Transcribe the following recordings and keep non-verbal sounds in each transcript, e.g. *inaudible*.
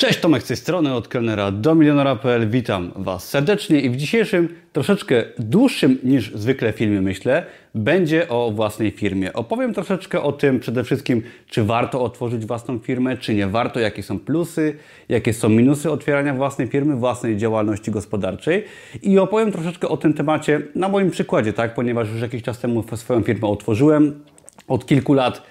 Cześć, Tomek z tej strony, od kelnera do milionera.pl. Witam Was serdecznie i w dzisiejszym, troszeczkę dłuższym niż zwykle filmie, myślę, będzie o własnej firmie. Opowiem troszeczkę o tym przede wszystkim, czy warto otworzyć własną firmę, czy nie warto, jakie są plusy, jakie są minusy otwierania własnej firmy, własnej działalności gospodarczej i opowiem troszeczkę o tym temacie na moim przykładzie, tak, ponieważ już jakiś czas temu swoją firmę otworzyłem, od kilku lat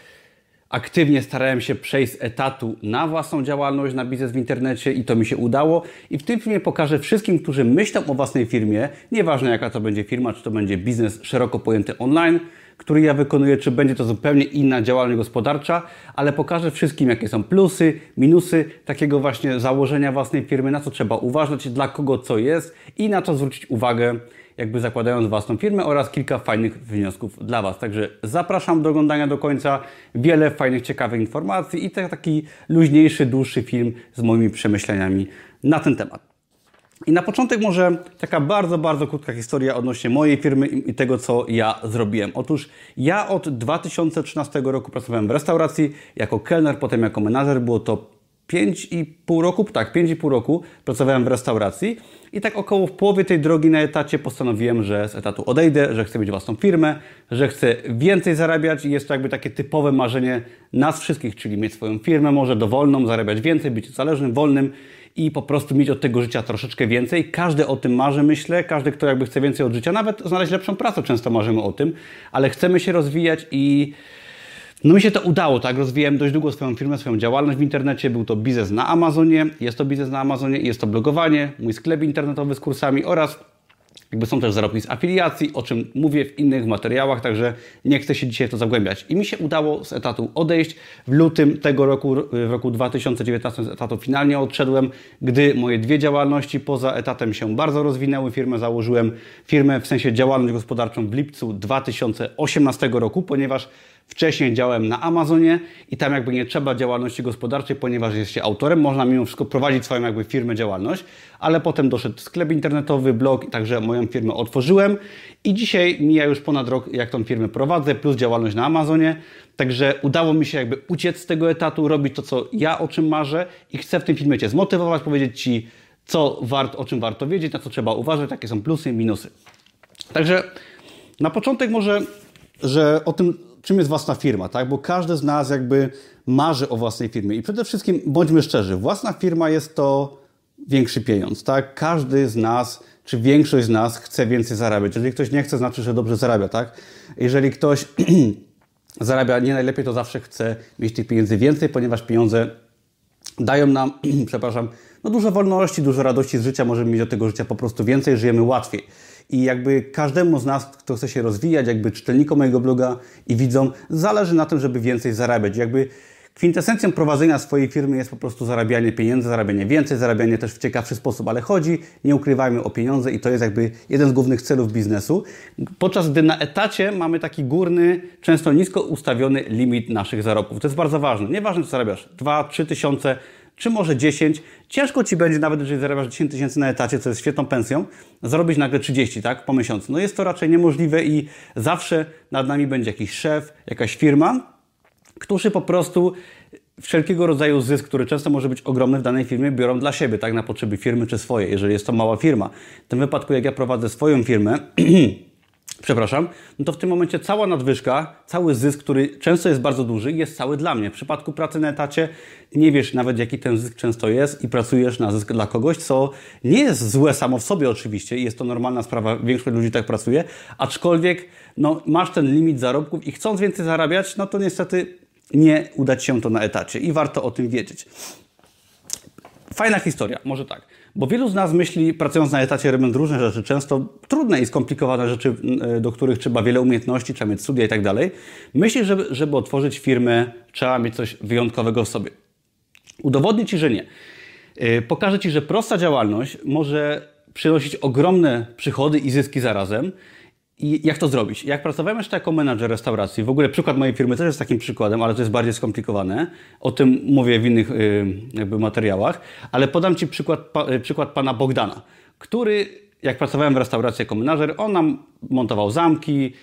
aktywnie starałem się przejść z etatu na własną działalność, na biznes w internecie i to mi się udało. I w tym filmie pokażę wszystkim, którzy myślą o własnej firmie, nieważne jaka to będzie firma, czy to będzie biznes szeroko pojęty online, który ja wykonuję, czy będzie to zupełnie inna działalność gospodarcza, ale pokażę wszystkim, jakie są plusy, minusy takiego właśnie założenia własnej firmy, na co trzeba uważać, dla kogo co jest i na co zwrócić uwagę jakby zakładając własną firmę oraz kilka fajnych wniosków dla Was. Także zapraszam do oglądania do końca. Wiele fajnych, ciekawych informacji i taki luźniejszy, dłuższy film z moimi przemyśleniami na ten temat. I na początek może taka bardzo, bardzo krótka historia odnośnie mojej firmy i tego, co ja zrobiłem. Otóż ja od 2013 roku pracowałem w restauracji jako kelner, potem jako menadżer. Było to 5,5 roku, tak, 5,5 roku pracowałem w restauracji i tak około w połowie tej drogi na etacie postanowiłem, że z etatu odejdę, że chcę mieć własną firmę, że chcę więcej zarabiać i jest to jakby takie typowe marzenie nas wszystkich, czyli mieć swoją firmę, może dowolną, zarabiać więcej, być zależnym, wolnym i po prostu mieć od tego życia troszeczkę więcej. Każdy o tym marzy, myślę, każdy, kto jakby chce więcej od życia, nawet znaleźć lepszą pracę, często marzymy o tym, ale chcemy się rozwijać i no mi się to udało, tak? Rozwijałem dość długo swoją firmę, swoją działalność w internecie. Był to biznes na Amazonie, jest to biznes na Amazonie, jest to blogowanie, mój sklep internetowy z kursami oraz jakby są też zarobki z afiliacji, o czym mówię w innych materiałach, także nie chcę się dzisiaj w to zagłębiać. I mi się udało z etatu odejść. W lutym tego roku, w roku 2019 z etatu finalnie odszedłem, gdy moje dwie działalności poza etatem się bardzo rozwinęły. Firmę założyłem, firmę w sensie działalność gospodarczą w lipcu 2018 roku, ponieważ Wcześniej działałem na Amazonie i tam jakby nie trzeba działalności gospodarczej, ponieważ jest się autorem, można mimo wszystko prowadzić swoją jakby firmę, działalność, ale potem doszedł sklep internetowy, blog, także moją firmę otworzyłem i dzisiaj mija już ponad rok, jak tą firmę prowadzę, plus działalność na Amazonie, także udało mi się jakby uciec z tego etatu, robić to, co ja o czym marzę i chcę w tym filmie Cię zmotywować, powiedzieć Ci, co wart, o czym warto wiedzieć, na co trzeba uważać, jakie są plusy i minusy. Także na początek może, że o tym czym jest własna firma, tak? Bo każdy z nas jakby marzy o własnej firmie. I przede wszystkim bądźmy szczerzy, własna firma jest to większy pieniądz, tak? Każdy z nas, czy większość z nas chce więcej zarabiać. Jeżeli ktoś nie chce, znaczy, że dobrze zarabia, tak? Jeżeli ktoś *clears throat* zarabia nie najlepiej, to zawsze chce mieć tych pieniędzy więcej, ponieważ pieniądze dają nam, *clears throat* przepraszam, no dużo wolności, dużo radości z życia, możemy mieć do tego życia po prostu więcej, żyjemy łatwiej. I jakby każdemu z nas, kto chce się rozwijać, jakby czytelnikom mojego bloga i widzom, zależy na tym, żeby więcej zarabiać. Jakby kwintesencją prowadzenia swojej firmy jest po prostu zarabianie pieniędzy, zarabianie więcej, zarabianie też w ciekawszy sposób, ale chodzi, nie ukrywajmy, o pieniądze i to jest jakby jeden z głównych celów biznesu. Podczas gdy na etacie mamy taki górny, często nisko ustawiony limit naszych zarobków. To jest bardzo ważne. Nieważne, czy zarabiasz 2-3 tysiące, czy może 10. Ciężko Ci będzie, nawet jeżeli zarabiasz 10 tysięcy na etacie, co jest świetną pensją, zarobić nagle 30, tak, po miesiącu. No jest to raczej niemożliwe i zawsze nad nami będzie jakiś szef, jakaś firma, którzy po prostu wszelkiego rodzaju zysk, który często może być ogromny w danej firmie, biorą dla siebie, tak, na potrzeby firmy czy swoje, jeżeli jest to mała firma. W tym wypadku, jak ja prowadzę swoją firmę, *clears throat* przepraszam, no to w tym momencie cała nadwyżka, cały zysk, który często jest bardzo duży, jest cały dla mnie. W przypadku pracy na etacie nie wiesz nawet, jaki ten zysk często jest i pracujesz na zysk dla kogoś, co nie jest złe samo w sobie oczywiście i jest to normalna sprawa, większość ludzi tak pracuje, aczkolwiek no, masz ten limit zarobków i chcąc więcej zarabiać, no to niestety nie uda Ci się to na etacie i warto o tym wiedzieć. Fajna historia, może tak. Bo wielu z nas myśli, pracując na etacie, robiąc różne rzeczy, często trudne i skomplikowane rzeczy, e, do których trzeba wiele umiejętności, trzeba mieć studia i tak dalej. Myśli, że żeby otworzyć firmę, trzeba mieć coś wyjątkowego w sobie. Udowodnię Ci, że nie. E, pokażę Ci, że prosta działalność może przynosić ogromne przychody i zyski zarazem i jak to zrobić? Jak pracowałem jeszcze jako menadżer restauracji, w ogóle przykład mojej firmy też jest takim przykładem, ale to jest bardziej skomplikowane. O tym mówię w innych y, jakby materiałach, ale podam Ci przykład, y, przykład pana Bogdana, który jak pracowałem w restauracji jako menadżer, on nam montował zamki,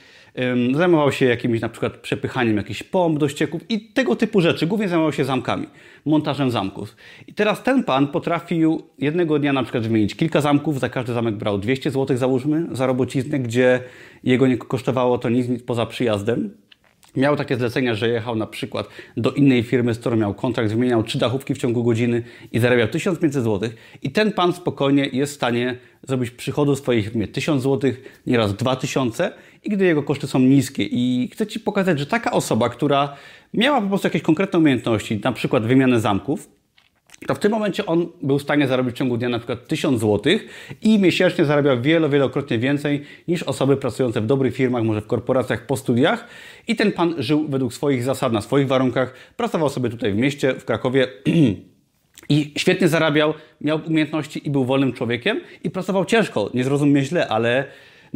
Zajmował się jakimś na przykład przepychaniem jakichś pomp do ścieków i tego typu rzeczy. Głównie zajmował się zamkami, montażem zamków. I teraz ten pan potrafił jednego dnia na przykład wymienić kilka zamków, za każdy zamek brał 200 zł załóżmy za robociznę, gdzie jego nie kosztowało to nic, nic poza przyjazdem. Miał takie zlecenia, że jechał na przykład do innej firmy, z którą miał kontrakt, wymieniał trzy dachówki w ciągu godziny i zarabiał 1500 zł. I ten pan spokojnie jest w stanie zrobić przychodu w swojej firmie 1000 zł, nieraz 2000 i gdy jego koszty są niskie. I chcę Ci pokazać, że taka osoba, która miała po prostu jakieś konkretne umiejętności, na przykład wymianę zamków, to w tym momencie on był w stanie zarobić w ciągu dnia na przykład 1000 zł i miesięcznie zarabiał wielo, wielokrotnie więcej niż osoby pracujące w dobrych firmach, może w korporacjach po studiach. I ten pan żył według swoich zasad, na swoich warunkach, pracował sobie tutaj w mieście, w Krakowie. *clears throat* I świetnie zarabiał, miał umiejętności i był wolnym człowiekiem i pracował ciężko, nie zrozum mnie źle, ale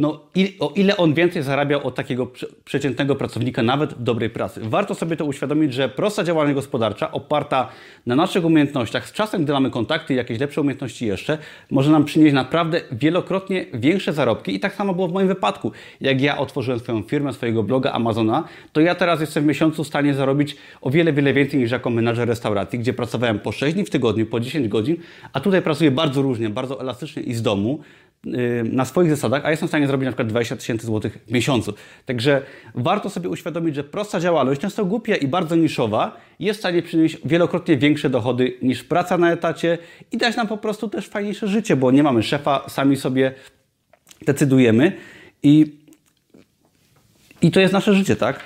no, o ile on więcej zarabiał od takiego przeciętnego pracownika, nawet dobrej pracy. Warto sobie to uświadomić, że prosta działalność gospodarcza, oparta na naszych umiejętnościach, z czasem, gdy mamy kontakty i jakieś lepsze umiejętności jeszcze, może nam przynieść naprawdę wielokrotnie większe zarobki. I tak samo było w moim wypadku. Jak ja otworzyłem swoją firmę, swojego bloga Amazona, to ja teraz jestem w miesiącu w stanie zarobić o wiele, wiele więcej niż jako menadżer restauracji, gdzie pracowałem po 6 dni w tygodniu, po 10 godzin, a tutaj pracuję bardzo różnie, bardzo elastycznie i z domu. Y, na swoich zasadach, a jestem w stanie zrobić na przykład 20 tysięcy złotych w miesiącu. Także warto sobie uświadomić, że prosta działalność, często głupia i bardzo niszowa, jest w stanie przynieść wielokrotnie większe dochody niż praca na etacie i dać nam po prostu też fajniejsze życie, bo nie mamy szefa, sami sobie decydujemy i, i to jest nasze życie, tak?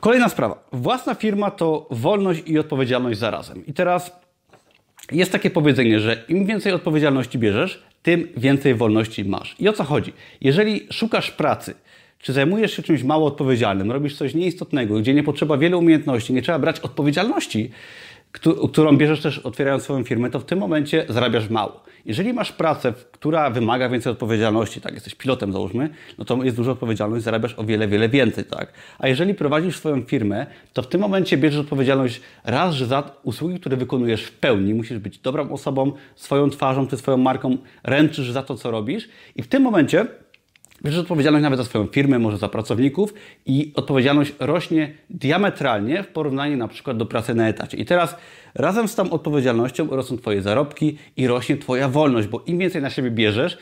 Kolejna sprawa. Własna firma to wolność i odpowiedzialność zarazem. I teraz jest takie powiedzenie, że im więcej odpowiedzialności bierzesz, tym więcej wolności masz. I o co chodzi? Jeżeli szukasz pracy, czy zajmujesz się czymś mało odpowiedzialnym, robisz coś nieistotnego, gdzie nie potrzeba wielu umiejętności, nie trzeba brać odpowiedzialności, którą bierzesz też otwierając swoją firmę, to w tym momencie zarabiasz mało. Jeżeli masz pracę, która wymaga więcej odpowiedzialności, tak, jesteś pilotem załóżmy, no to jest duża odpowiedzialność, zarabiasz o wiele, wiele więcej, tak. A jeżeli prowadzisz swoją firmę, to w tym momencie bierzesz odpowiedzialność raz, że za usługi, które wykonujesz w pełni, musisz być dobrą osobą, swoją twarzą czy swoją marką, ręczysz za to, co robisz i w tym momencie Bierzesz odpowiedzialność nawet za swoją firmę, może za pracowników i odpowiedzialność rośnie diametralnie w porównaniu na przykład do pracy na etacie. I teraz razem z tą odpowiedzialnością rosną Twoje zarobki i rośnie Twoja wolność, bo im więcej na siebie bierzesz,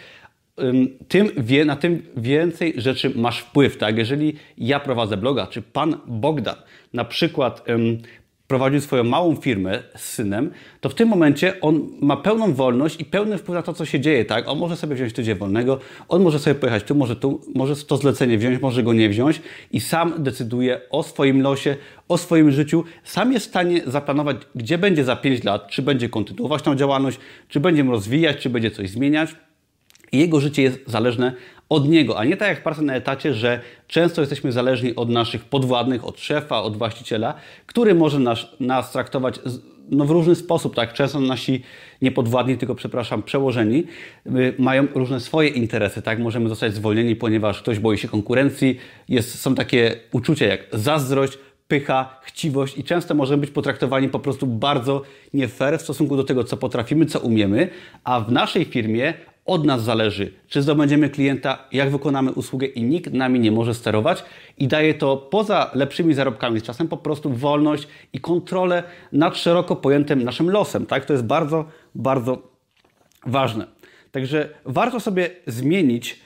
tym wie, na tym więcej rzeczy masz wpływ. Tak? Jeżeli ja prowadzę bloga, czy pan Bogdan na przykład prowadził swoją małą firmę z synem, to w tym momencie on ma pełną wolność i pełny wpływ na to, co się dzieje. Tak? On może sobie wziąć tydzień wolnego, on może sobie pojechać tu, może tu, może to zlecenie wziąć, może go nie wziąć i sam decyduje o swoim losie, o swoim życiu. Sam jest w stanie zaplanować, gdzie będzie za 5 lat, czy będzie kontynuować tą działalność, czy będzie rozwijać, czy będzie coś zmieniać. I jego życie jest zależne od niego, a nie tak jak praca na etacie, że często jesteśmy zależni od naszych podwładnych, od szefa, od właściciela, który może nas, nas traktować no, w różny sposób. Tak? Często nasi niepodwładni, tylko przepraszam, przełożeni, y, mają różne swoje interesy. Tak? Możemy zostać zwolnieni, ponieważ ktoś boi się konkurencji. Jest, są takie uczucia jak zazdrość, pycha, chciwość i często możemy być potraktowani po prostu bardzo nie fair w stosunku do tego, co potrafimy, co umiemy, a w naszej firmie od nas zależy, czy zdobędziemy klienta, jak wykonamy usługę i nikt nami nie może sterować i daje to poza lepszymi zarobkami z czasem po prostu wolność i kontrolę nad szeroko pojętym naszym losem. Tak? To jest bardzo, bardzo ważne. Także warto sobie zmienić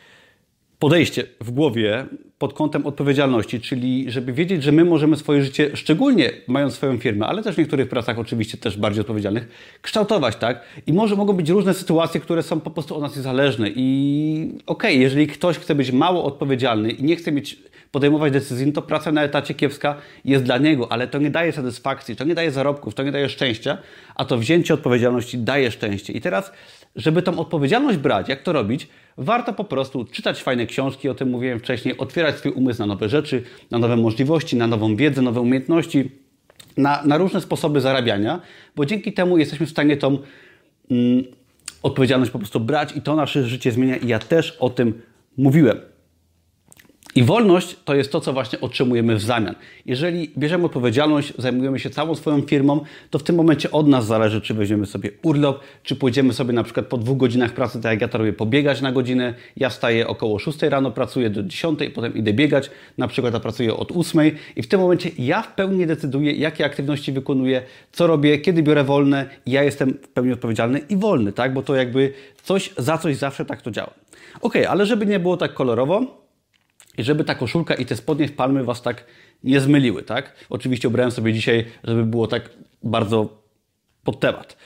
podejście w głowie pod kątem odpowiedzialności, czyli żeby wiedzieć, że my możemy swoje życie, szczególnie mając swoją firmę, ale też w niektórych pracach oczywiście też bardziej odpowiedzialnych, kształtować, tak? I może mogą być różne sytuacje, które są po prostu od nas zależne i okej, okay, jeżeli ktoś chce być mało odpowiedzialny i nie chce mieć podejmować decyzji, no to praca na etacie kiepska jest dla niego, ale to nie daje satysfakcji, to nie daje zarobków, to nie daje szczęścia, a to wzięcie odpowiedzialności daje szczęście. I teraz, żeby tą odpowiedzialność brać, jak to robić, warto po prostu czytać fajne książki, o tym mówiłem wcześniej, otwierać swój umysł na nowe rzeczy, na nowe możliwości, na nową wiedzę, nowe umiejętności, na, na różne sposoby zarabiania, bo dzięki temu jesteśmy w stanie tą mm, odpowiedzialność po prostu brać i to nasze życie zmienia. I ja też o tym mówiłem. I wolność to jest to, co właśnie otrzymujemy w zamian. Jeżeli bierzemy odpowiedzialność, zajmujemy się całą swoją firmą, to w tym momencie od nas zależy, czy weźmiemy sobie urlop, czy pójdziemy sobie na przykład po dwóch godzinach pracy, tak jak ja to robię, pobiegać na godzinę. Ja wstaję około 6 rano, pracuję do 10, potem idę biegać, na przykład ja pracuję od 8 i w tym momencie ja w pełni decyduję, jakie aktywności wykonuję, co robię, kiedy biorę wolne. Ja jestem w pełni odpowiedzialny i wolny, tak? Bo to jakby coś za coś zawsze tak to działa. Ok, ale żeby nie było tak kolorowo, i żeby ta koszulka i te spodnie w palmy Was tak nie zmyliły, tak? Oczywiście obrałem sobie dzisiaj, żeby było tak bardzo pod temat.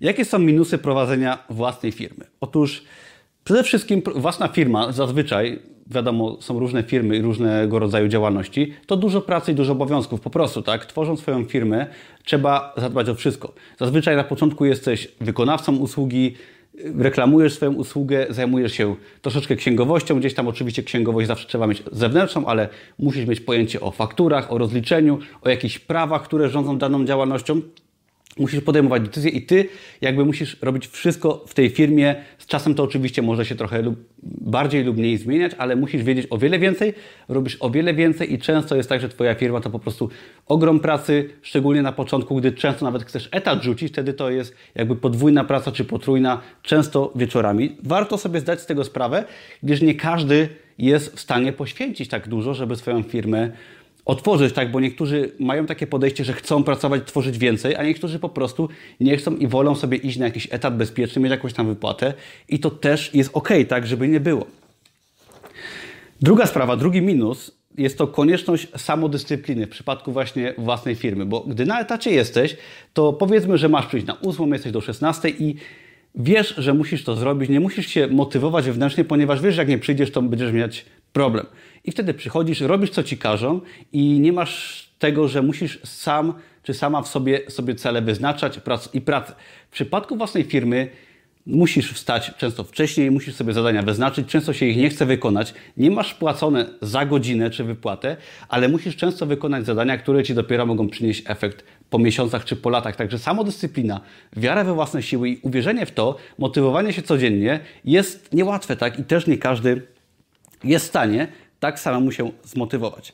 Jakie są minusy prowadzenia własnej firmy? Otóż przede wszystkim własna firma zazwyczaj, wiadomo, są różne firmy i różnego rodzaju działalności, to dużo pracy i dużo obowiązków. Po prostu, tak? Tworząc swoją firmę, trzeba zadbać o wszystko. Zazwyczaj na początku jesteś wykonawcą usługi, reklamujesz swoją usługę, zajmujesz się troszeczkę księgowością, gdzieś tam oczywiście księgowość zawsze trzeba mieć zewnętrzną, ale musisz mieć pojęcie o fakturach, o rozliczeniu, o jakichś prawach, które rządzą daną działalnością. Musisz podejmować decyzje i ty jakby musisz robić wszystko w tej firmie. Z czasem to oczywiście może się trochę lub bardziej lub mniej zmieniać, ale musisz wiedzieć o wiele więcej, robisz o wiele więcej i często jest tak, że twoja firma to po prostu ogrom pracy, szczególnie na początku, gdy często nawet chcesz etat rzucić, wtedy to jest jakby podwójna praca czy potrójna, często wieczorami. Warto sobie zdać z tego sprawę, gdyż nie każdy jest w stanie poświęcić tak dużo, żeby swoją firmę otworzyć, tak? Bo niektórzy mają takie podejście, że chcą pracować, tworzyć więcej, a niektórzy po prostu nie chcą i wolą sobie iść na jakiś etap bezpieczny, mieć jakąś tam wypłatę i to też jest ok, tak? Żeby nie było. Druga sprawa, drugi minus jest to konieczność samodyscypliny w przypadku właśnie własnej firmy, bo gdy na etacie jesteś, to powiedzmy, że masz przyjść na 8, jesteś do 16 i wiesz, że musisz to zrobić, nie musisz się motywować wewnętrznie, ponieważ wiesz, że jak nie przyjdziesz, to będziesz mieć problem. I wtedy przychodzisz, robisz co ci każą i nie masz tego, że musisz sam czy sama w sobie, sobie cele wyznaczać i pracę. W przypadku własnej firmy musisz wstać często wcześniej, musisz sobie zadania wyznaczyć, często się ich nie chce wykonać, nie masz płacone za godzinę czy wypłatę, ale musisz często wykonać zadania, które ci dopiero mogą przynieść efekt po miesiącach czy po latach. Także samodyscyplina, wiara we własne siły i uwierzenie w to, motywowanie się codziennie jest niełatwe, tak? I też nie każdy jest w stanie tak samemu się zmotywować.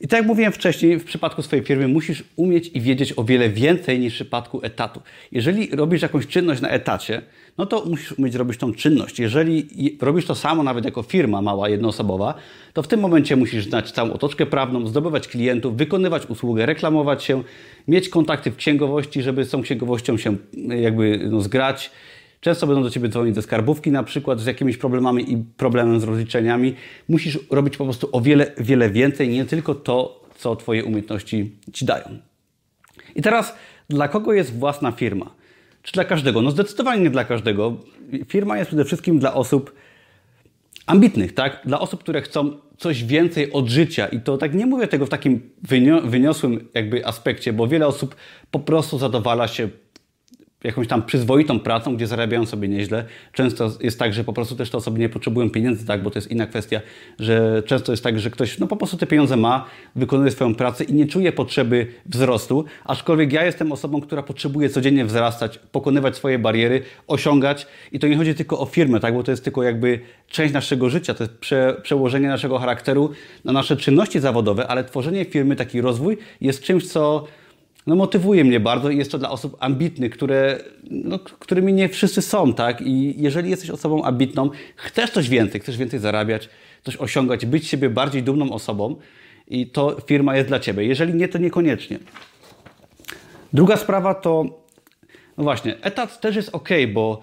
I tak jak mówiłem wcześniej, w przypadku swojej firmy musisz umieć i wiedzieć o wiele więcej niż w przypadku etatu. Jeżeli robisz jakąś czynność na etacie, no to musisz umieć robić tą czynność. Jeżeli robisz to samo nawet jako firma mała, jednoosobowa, to w tym momencie musisz znać całą otoczkę prawną, zdobywać klientów, wykonywać usługę, reklamować się, mieć kontakty w księgowości, żeby z tą księgowością się jakby no, zgrać, Często będą do Ciebie dzwonić ze skarbówki na przykład z jakimiś problemami i problemem z rozliczeniami. Musisz robić po prostu o wiele, wiele więcej, nie tylko to, co Twoje umiejętności Ci dają. I teraz, dla kogo jest własna firma? Czy dla każdego? No zdecydowanie nie dla każdego. Firma jest przede wszystkim dla osób ambitnych, tak? Dla osób, które chcą coś więcej od życia. I to tak nie mówię tego w takim wyniosłym jakby aspekcie, bo wiele osób po prostu zadowala się jakąś tam przyzwoitą pracą, gdzie zarabiają sobie nieźle. Często jest tak, że po prostu też te osoby nie potrzebują pieniędzy, tak, bo to jest inna kwestia, że często jest tak, że ktoś no po prostu te pieniądze ma, wykonuje swoją pracę i nie czuje potrzeby wzrostu, aczkolwiek ja jestem osobą, która potrzebuje codziennie wzrastać, pokonywać swoje bariery, osiągać. I to nie chodzi tylko o firmę, tak, bo to jest tylko jakby część naszego życia, to jest prze, przełożenie naszego charakteru na nasze czynności zawodowe, ale tworzenie firmy, taki rozwój jest czymś, co no, motywuje mnie bardzo i jest to dla osób ambitnych, które, no, którymi nie wszyscy są, tak? I jeżeli jesteś osobą ambitną, chcesz coś więcej, chcesz więcej zarabiać, coś osiągać, być siebie bardziej dumną osobą i to firma jest dla Ciebie. Jeżeli nie, to niekoniecznie. Druga sprawa to, no właśnie, etat też jest ok, bo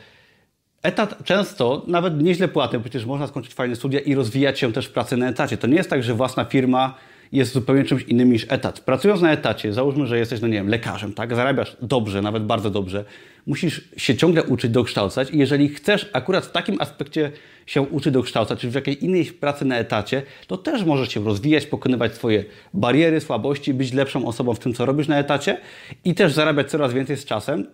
etat często, nawet nieźle płatny, przecież można skończyć fajne studia i rozwijać się też w pracy na etacie. To nie jest tak, że własna firma jest zupełnie czymś innym niż etat. Pracując na etacie, załóżmy, że jesteś, no nie wiem, lekarzem, tak? Zarabiasz dobrze, nawet bardzo dobrze. Musisz się ciągle uczyć, dokształcać i jeżeli chcesz akurat w takim aspekcie się uczyć, dokształcać, czy w jakiej innej pracy na etacie, to też możesz się rozwijać, pokonywać swoje bariery, słabości, być lepszą osobą w tym, co robisz na etacie i też zarabiać coraz więcej z czasem.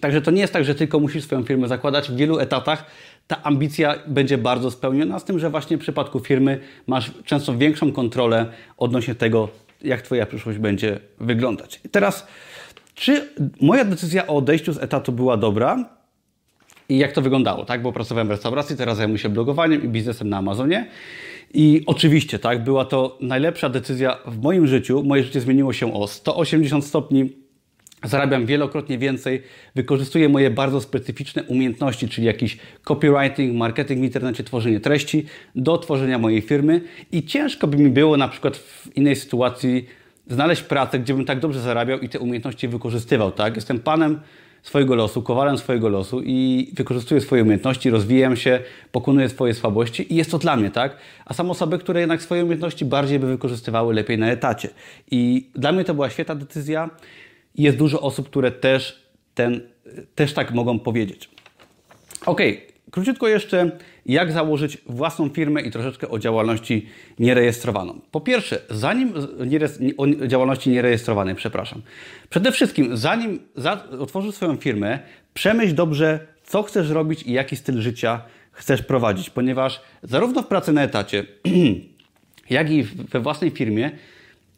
Także to nie jest tak, że tylko musisz swoją firmę zakładać. W wielu etatach ta ambicja będzie bardzo spełniona, z tym, że właśnie w przypadku firmy masz często większą kontrolę odnośnie tego, jak Twoja przyszłość będzie wyglądać. I teraz, czy moja decyzja o odejściu z etatu była dobra? I jak to wyglądało, tak? Bo pracowałem w restauracji, teraz zajmuję się blogowaniem i biznesem na Amazonie. I oczywiście, tak, była to najlepsza decyzja w moim życiu. Moje życie zmieniło się o 180 stopni. Zarabiam wielokrotnie więcej, wykorzystuję moje bardzo specyficzne umiejętności, czyli jakiś copywriting, marketing w internecie, tworzenie treści do tworzenia mojej firmy i ciężko by mi było na przykład w innej sytuacji znaleźć pracę, gdzie bym tak dobrze zarabiał i te umiejętności wykorzystywał, tak? Jestem panem swojego losu, kowalem swojego losu i wykorzystuję swoje umiejętności, rozwijam się, pokonuję swoje słabości i jest to dla mnie, tak? A są osoby, które jednak swoje umiejętności bardziej by wykorzystywały lepiej na etacie. I dla mnie to była świetna decyzja. Jest dużo osób, które też, ten, też tak mogą powiedzieć. Ok, króciutko jeszcze, jak założyć własną firmę i troszeczkę o działalności nierejestrowaną. Po pierwsze, zanim o działalności nierejestrowanej, przepraszam. Przede wszystkim, zanim otworzysz swoją firmę, przemyśl dobrze, co chcesz robić i jaki styl życia chcesz prowadzić, ponieważ zarówno w pracy na etacie, *clears throat* jak i we własnej firmie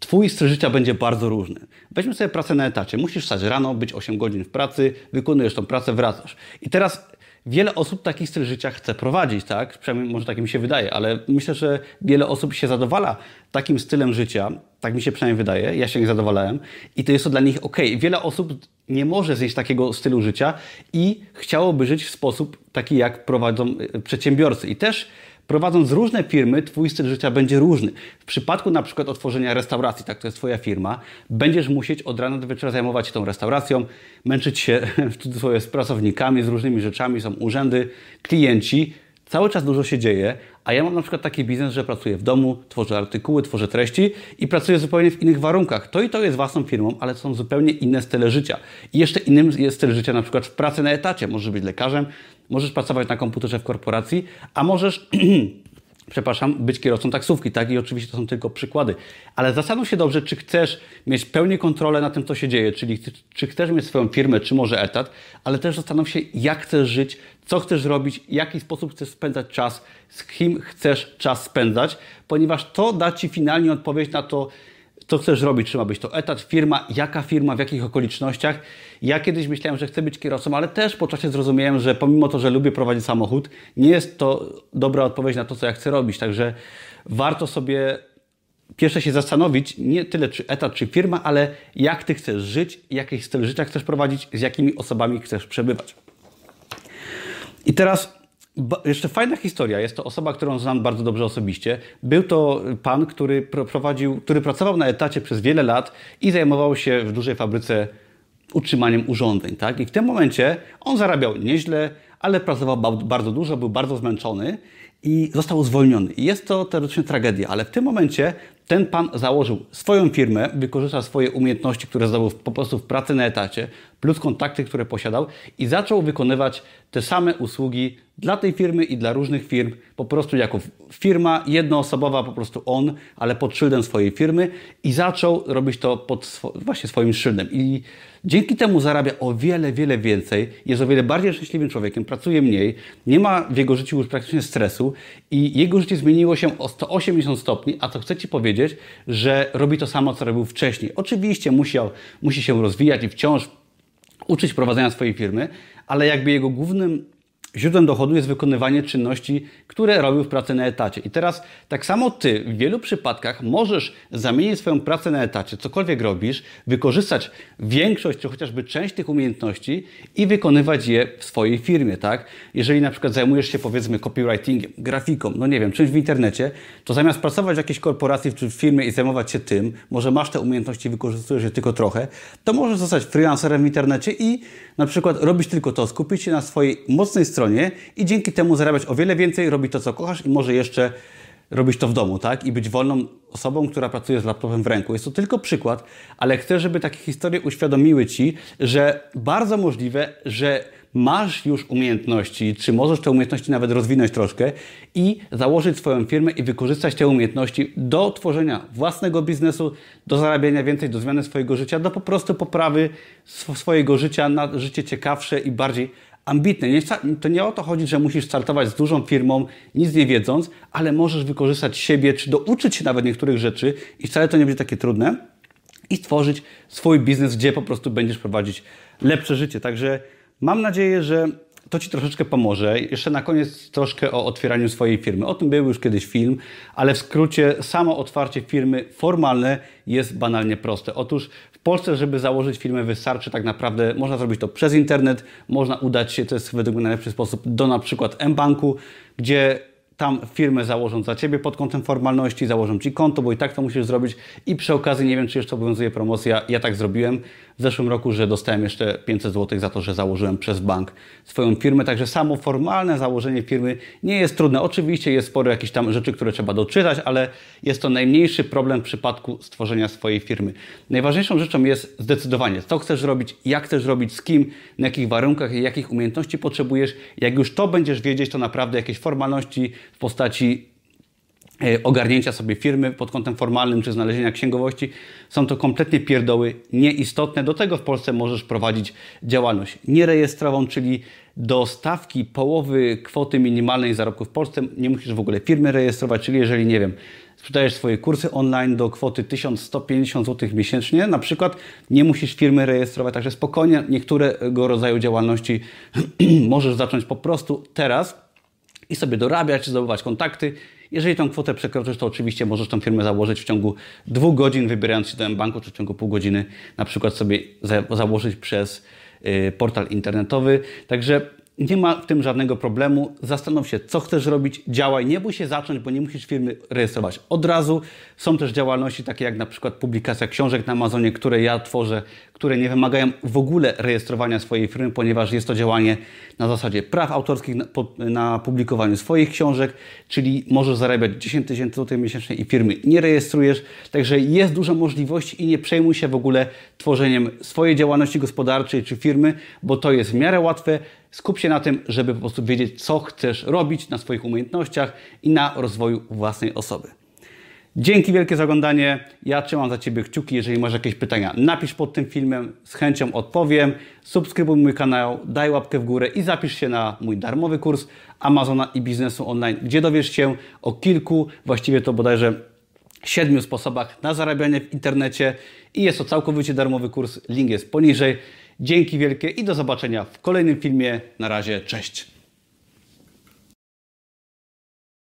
Twój styl życia będzie bardzo różny. Weźmy sobie pracę na etacie. Musisz wstać rano, być 8 godzin w pracy, wykonujesz tą pracę, wracasz. I teraz wiele osób taki styl życia chce prowadzić, tak? Przynajmniej może tak mi się wydaje, ale myślę, że wiele osób się zadowala takim stylem życia. Tak mi się przynajmniej wydaje. Ja się nie zadowalałem i to jest to dla nich ok. Wiele osób nie może zjeść takiego stylu życia i chciałoby żyć w sposób taki, jak prowadzą y, przedsiębiorcy. I też Prowadząc różne firmy, Twój styl życia będzie różny. W przypadku na przykład otworzenia restauracji, tak to jest Twoja firma, będziesz musieć od rana do wieczora zajmować się tą restauracją, męczyć się *laughs* w cudzysłowie z pracownikami, z różnymi rzeczami, są urzędy, klienci, cały czas dużo się dzieje, a ja mam na przykład taki biznes, że pracuję w domu, tworzę artykuły, tworzę treści i pracuję zupełnie w innych warunkach. To i to jest własną firmą, ale są zupełnie inne style życia. I jeszcze innym jest styl życia na przykład w pracy na etacie. Możesz być lekarzem, możesz pracować na komputerze w korporacji, a możesz *clears throat* przepraszam, być kierowcą taksówki, tak? I oczywiście to są tylko przykłady. Ale zastanów się dobrze, czy chcesz mieć pełni kontrolę na tym, co się dzieje, czyli czy chcesz mieć swoją firmę, czy może etat, ale też zastanów się, jak chcesz żyć, co chcesz robić, w jaki sposób chcesz spędzać czas, z kim chcesz czas spędzać, ponieważ to da Ci finalnie odpowiedź na to, co chcesz robić, czy ma być to etat, firma, jaka firma, w jakich okolicznościach. Ja kiedyś myślałem, że chcę być kierowcą, ale też po czasie zrozumiałem, że pomimo to, że lubię prowadzić samochód, nie jest to dobra odpowiedź na to, co ja chcę robić. Także warto sobie pierwsze się zastanowić, nie tyle czy etat, czy firma, ale jak Ty chcesz żyć, jaki styl życia chcesz prowadzić, z jakimi osobami chcesz przebywać. I teraz jeszcze fajna historia. Jest to osoba, którą znam bardzo dobrze osobiście. Był to pan, który prowadził, który pracował na etacie przez wiele lat i zajmował się w dużej fabryce utrzymaniem urządzeń. Tak? I w tym momencie on zarabiał nieźle, ale pracował bardzo dużo, był bardzo zmęczony i został zwolniony. I jest to teoretycznie tragedia, ale w tym momencie ten pan założył swoją firmę, wykorzystał swoje umiejętności, które zdobył po prostu w pracy na etacie, plus kontakty, które posiadał i zaczął wykonywać te same usługi dla tej firmy i dla różnych firm, po prostu jako firma jednoosobowa, po prostu on, ale pod szyldem swojej firmy i zaczął robić to pod swo właśnie swoim szyldem. I dzięki temu zarabia o wiele, wiele więcej, jest o wiele bardziej szczęśliwym człowiekiem, pracuje mniej, nie ma w jego życiu już praktycznie stresu i jego życie zmieniło się o 180 stopni, a co chcę Ci powiedzieć, że robi to samo, co robił wcześniej. Oczywiście musiał, musi się rozwijać i wciąż uczyć prowadzenia swojej firmy, ale jakby jego głównym źródłem dochodu jest wykonywanie czynności, które robił w pracy na etacie. I teraz tak samo Ty w wielu przypadkach możesz zamienić swoją pracę na etacie, cokolwiek robisz, wykorzystać większość czy chociażby część tych umiejętności i wykonywać je w swojej firmie, tak? Jeżeli na przykład zajmujesz się powiedzmy copywritingiem, grafiką, no nie wiem, czymś w internecie, to zamiast pracować w jakiejś korporacji czy w firmie i zajmować się tym, może masz te umiejętności, wykorzystujesz je tylko trochę, to możesz zostać freelancerem w internecie i na przykład robić tylko to, skupić się na swojej mocnej stronie, stronie i dzięki temu zarabiać o wiele więcej, robić to, co kochasz i może jeszcze robić to w domu, tak? I być wolną osobą, która pracuje z laptopem w ręku. Jest to tylko przykład, ale chcę, żeby takie historie uświadomiły Ci, że bardzo możliwe, że masz już umiejętności, czy możesz te umiejętności nawet rozwinąć troszkę i założyć swoją firmę i wykorzystać te umiejętności do tworzenia własnego biznesu, do zarabiania więcej, do zmiany swojego życia, do po prostu poprawy swojego życia na życie ciekawsze i bardziej ambitny. Nie, to nie o to chodzi, że musisz startować z dużą firmą, nic nie wiedząc, ale możesz wykorzystać siebie, czy douczyć się nawet niektórych rzeczy i wcale to nie będzie takie trudne i stworzyć swój biznes, gdzie po prostu będziesz prowadzić lepsze życie. Także mam nadzieję, że to Ci troszeczkę pomoże. Jeszcze na koniec troszkę o otwieraniu swojej firmy. O tym był już kiedyś film, ale w skrócie samo otwarcie firmy formalne jest banalnie proste. Otóż w Polsce, żeby założyć firmę wystarczy tak naprawdę, można zrobić to przez internet, można udać się, to jest według mnie najlepszy sposób, do na przykład mBanku, gdzie tam firmę założą za Ciebie pod kątem formalności, założą Ci konto, bo i tak to musisz zrobić i przy okazji, nie wiem czy jeszcze obowiązuje promocja, ja tak zrobiłem w zeszłym roku, że dostałem jeszcze 500 zł za to, że założyłem przez bank swoją firmę, także samo formalne założenie firmy nie jest trudne. Oczywiście jest sporo jakichś tam rzeczy, które trzeba doczytać, ale jest to najmniejszy problem w przypadku stworzenia swojej firmy. Najważniejszą rzeczą jest zdecydowanie, co chcesz robić, jak chcesz robić, z kim, na jakich warunkach i jakich umiejętności potrzebujesz. Jak już to będziesz wiedzieć, to naprawdę jakieś formalności w postaci ogarnięcia sobie firmy pod kątem formalnym czy znalezienia księgowości. Są to kompletnie pierdoły nieistotne. Do tego w Polsce możesz prowadzić działalność nierejestrową, czyli do stawki połowy kwoty minimalnej zarobku w Polsce nie musisz w ogóle firmy rejestrować, czyli jeżeli, nie wiem, sprzedajesz swoje kursy online do kwoty 1150 zł miesięcznie, na przykład nie musisz firmy rejestrować, także spokojnie niektórego rodzaju działalności *clears throat* możesz zacząć po prostu teraz i sobie dorabiać, zdobywać kontakty. Jeżeli tą kwotę przekroczysz, to oczywiście możesz tą firmę założyć w ciągu dwóch godzin, wybierając się do banku, czy w ciągu pół godziny na przykład sobie za założyć przez y, portal internetowy. Także nie ma w tym żadnego problemu. Zastanów się, co chcesz robić, działaj. Nie bój się zacząć, bo nie musisz firmy rejestrować od razu. Są też działalności takie jak na przykład publikacja książek na Amazonie, które ja tworzę, które nie wymagają w ogóle rejestrowania swojej firmy, ponieważ jest to działanie na zasadzie praw autorskich na, na publikowaniu swoich książek, czyli możesz zarabiać 10 tysięcy złotych miesięcznie i firmy nie rejestrujesz. Także jest dużo możliwości i nie przejmuj się w ogóle tworzeniem swojej działalności gospodarczej czy firmy, bo to jest w miarę łatwe. Skup się na tym, żeby po prostu wiedzieć, co chcesz robić na swoich umiejętnościach i na rozwoju własnej osoby. Dzięki wielkie za oglądanie. Ja trzymam za Ciebie kciuki. Jeżeli masz jakieś pytania, napisz pod tym filmem. Z chęcią odpowiem. Subskrybuj mój kanał, daj łapkę w górę i zapisz się na mój darmowy kurs Amazona i biznesu online, gdzie dowiesz się o kilku, właściwie to bodajże siedmiu sposobach na zarabianie w internecie i jest to całkowicie darmowy kurs. Link jest poniżej. Dzięki wielkie i do zobaczenia w kolejnym filmie. Na razie, cześć.